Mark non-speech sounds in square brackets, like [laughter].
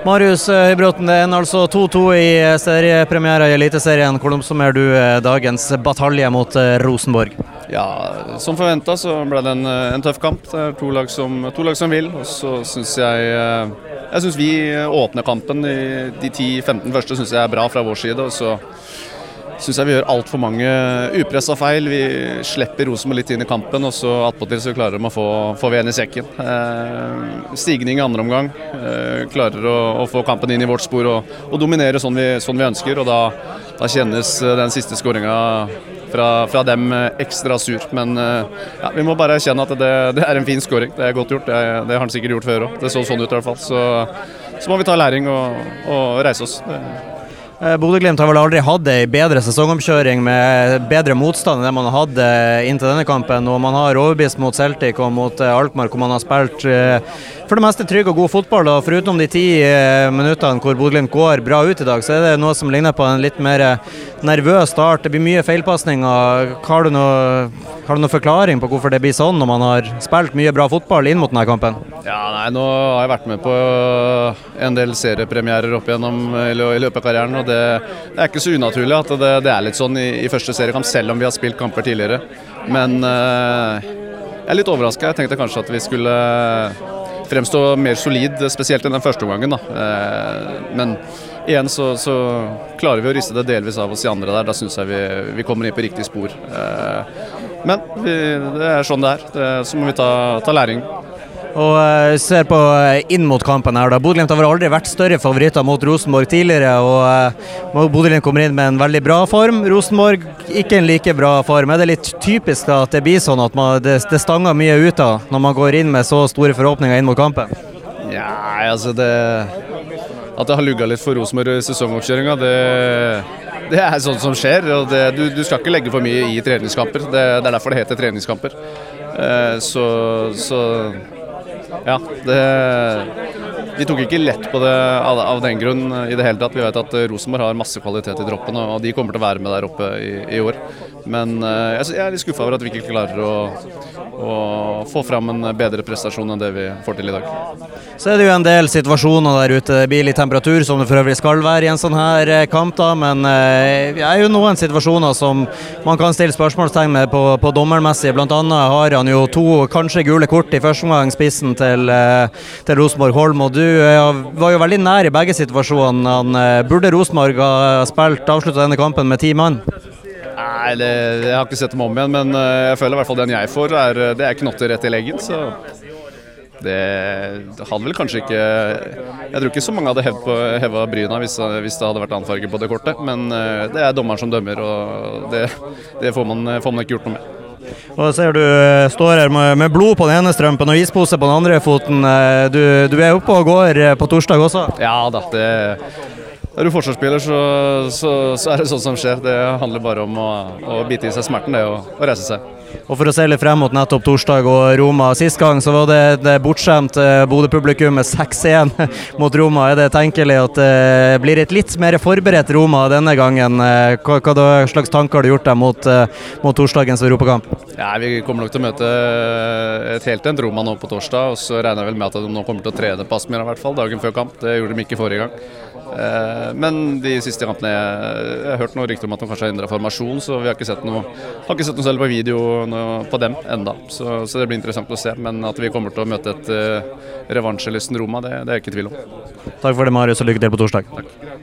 Marius Høybråten, det er altså 2-2 i seriepremiera i Eliteserien. Hvordan oppsummerer du dagens batalje mot Rosenborg? Ja, Som forventa så ble det en, en, tøff kamp. Det er to lag som, to lag som vil. Og så syns jeg Jeg syns vi åpner kampen. i de 10-15 første syns jeg er bra fra vår side. og så syns jeg vi gjør altfor mange upressa feil. Vi slipper Rosenborg litt inn i kampen, og så attpåtil så klarer de å få, få veden i sekken. Eh, stigning i andre omgang. Eh, klarer å, å, få kampen inn i vårt spor og, og dominere sånn vi, sånn vi, ønsker. og Da, da kjennes eh, den siste skåringa fra, fra, dem eh, ekstra sur. Men eh, ja, vi må bare erkjenne at det, det er en fin skåring. Det er godt gjort. Det, det, har han sikkert gjort før òg. Det så sånn ut i hvert fall. Så, så må vi ta læring og, og reise oss. Det, Bodø-Glimt har vel aldri hatt ei bedre sesongomkjøring med bedre motstand enn det man hadde inntil denne kampen. Og man har overbevist mot Celtic og mot Altmark Alkmaar, hvor man har spilt eh, for det meste trygg og god fotball. Og foruten de ti minuttene hvor Bodø-Glimt går bra ut i dag, så er det noe som ligner på en litt mer nervøs start. Det blir mye feilpasninger. Har du noe, har du noe forklaring på hvorfor det blir sånn når man har spilt mye bra fotball inn mot denne kampen? Ja, nei, Nå har jeg vært med på en del seriepremierer opp igjennom i løpet av karrieren. og det, det, er ikke så unaturlig at det, det er litt sånn i, i, første seriekamp, selv om vi har spilt kamper tidligere. Men uh, jeg er litt overraska. Jeg tenkte kanskje at vi skulle fremstå mer solid, spesielt i den første omgangen. Uh, men igjen så, så, klarer vi å riste det delvis av oss i andre der. Da syns jeg vi, vi, kommer inn på riktig spor. Uh, men vi, det er sånn det er. Det, så må vi ta, ta læring. Og uh, ser på uh, inn mot kampen her da. Bodø-Glimt har aldri vært større favoritter mot Rosenborg tidligere. og uh, Bodø-Glimt kommer inn med en veldig bra form. Rosenborg ikke en like bra form. Er det litt typisk da, at det blir sånn at man, det, det, stanger mye ut av når man går inn med så store forhåpninger inn mot kampen? Ja, altså det At det har lugga litt for Rosenborg i sesongoppkjøringa, det, det er sånt som skjer. og det, du, du, skal ikke legge for mye i treningskamper. Det, det er derfor det heter treningskamper. så, så ja, det, vi tok ikke lett på det av, av, den grunn i det hele tatt. Vi vet at Rosenborg har masse kvalitet i droppene, og de kommer til å være med der oppe i, i år. Men uh, jeg er litt skuffa over at vi ikke klarer å, å, få fram en bedre prestasjon enn det vi får til i dag. Så er det jo en del situasjoner der ute. Det blir litt temperatur, som det for øvrig skal være i en sånn her eh, kamp. da, Men det er jo noen situasjoner som man kan stille spørsmålstegn med på, på dommermessig. Blant annet har han jo to kanskje gule kort i første omgang, spissen til, til Rosenborg Holm. og Du var jo veldig nær i begge situasjonene. Burde Rosenborg ha spilt avslutta denne kampen med ti mann? Nei, det, jeg har ikke sett dem om igjen, men eh, jeg føler i hvert fall den jeg får, er, eh, det er knotter rett i leggen. Så det, hadde vel kanskje ikke Jeg tror ikke så mange hadde heva bryna hvis, hvis, det hadde vært annen farge på det kortet, men eh, det er dommeren som dømmer, og det, det får, man, får, man, ikke gjort noe med. Og ser Du står her med, blod på den ene strømpen og ispose på den andre foten. Du, du er oppe og går på torsdag også? Ja da, det er du forsvarsspiller, så, så, så, er det sånt som skjer. Det handler bare om å, å bite i seg smerten det, og, og reise seg. Og For å se litt frem mot nettopp torsdag og Roma. Sist gang så var det et bortskjemt eh, Bodø-publikum med 6-1 [laughs] mot Roma. Er det tenkelig at det eh, blir et litt mer forberedt Roma denne gangen? Eh, hva, hva slags tanker har du gjort deg mot, mot torsdagens europakamp? Ja, vi kommer nok til å møte et helt endt Roma nå på torsdag. og Så regner jeg vel med at de nå kommer til å trene på Aspmyra i hvert fall, dagen før kamp. Det gjorde de ikke forrige gang. Men de siste kampene jeg har hørt noen rykter om at de kanskje har endra formasjon, så vi har ikke sett noe, har ikke sett noe selv på video på dem enda. Så, så, det blir interessant å se. Men at vi kommer til å møte et uh, revansjelysten Roma, det, det er jeg ikke i tvil om. Takk for det, Marius, og lykke til på torsdag. Takk.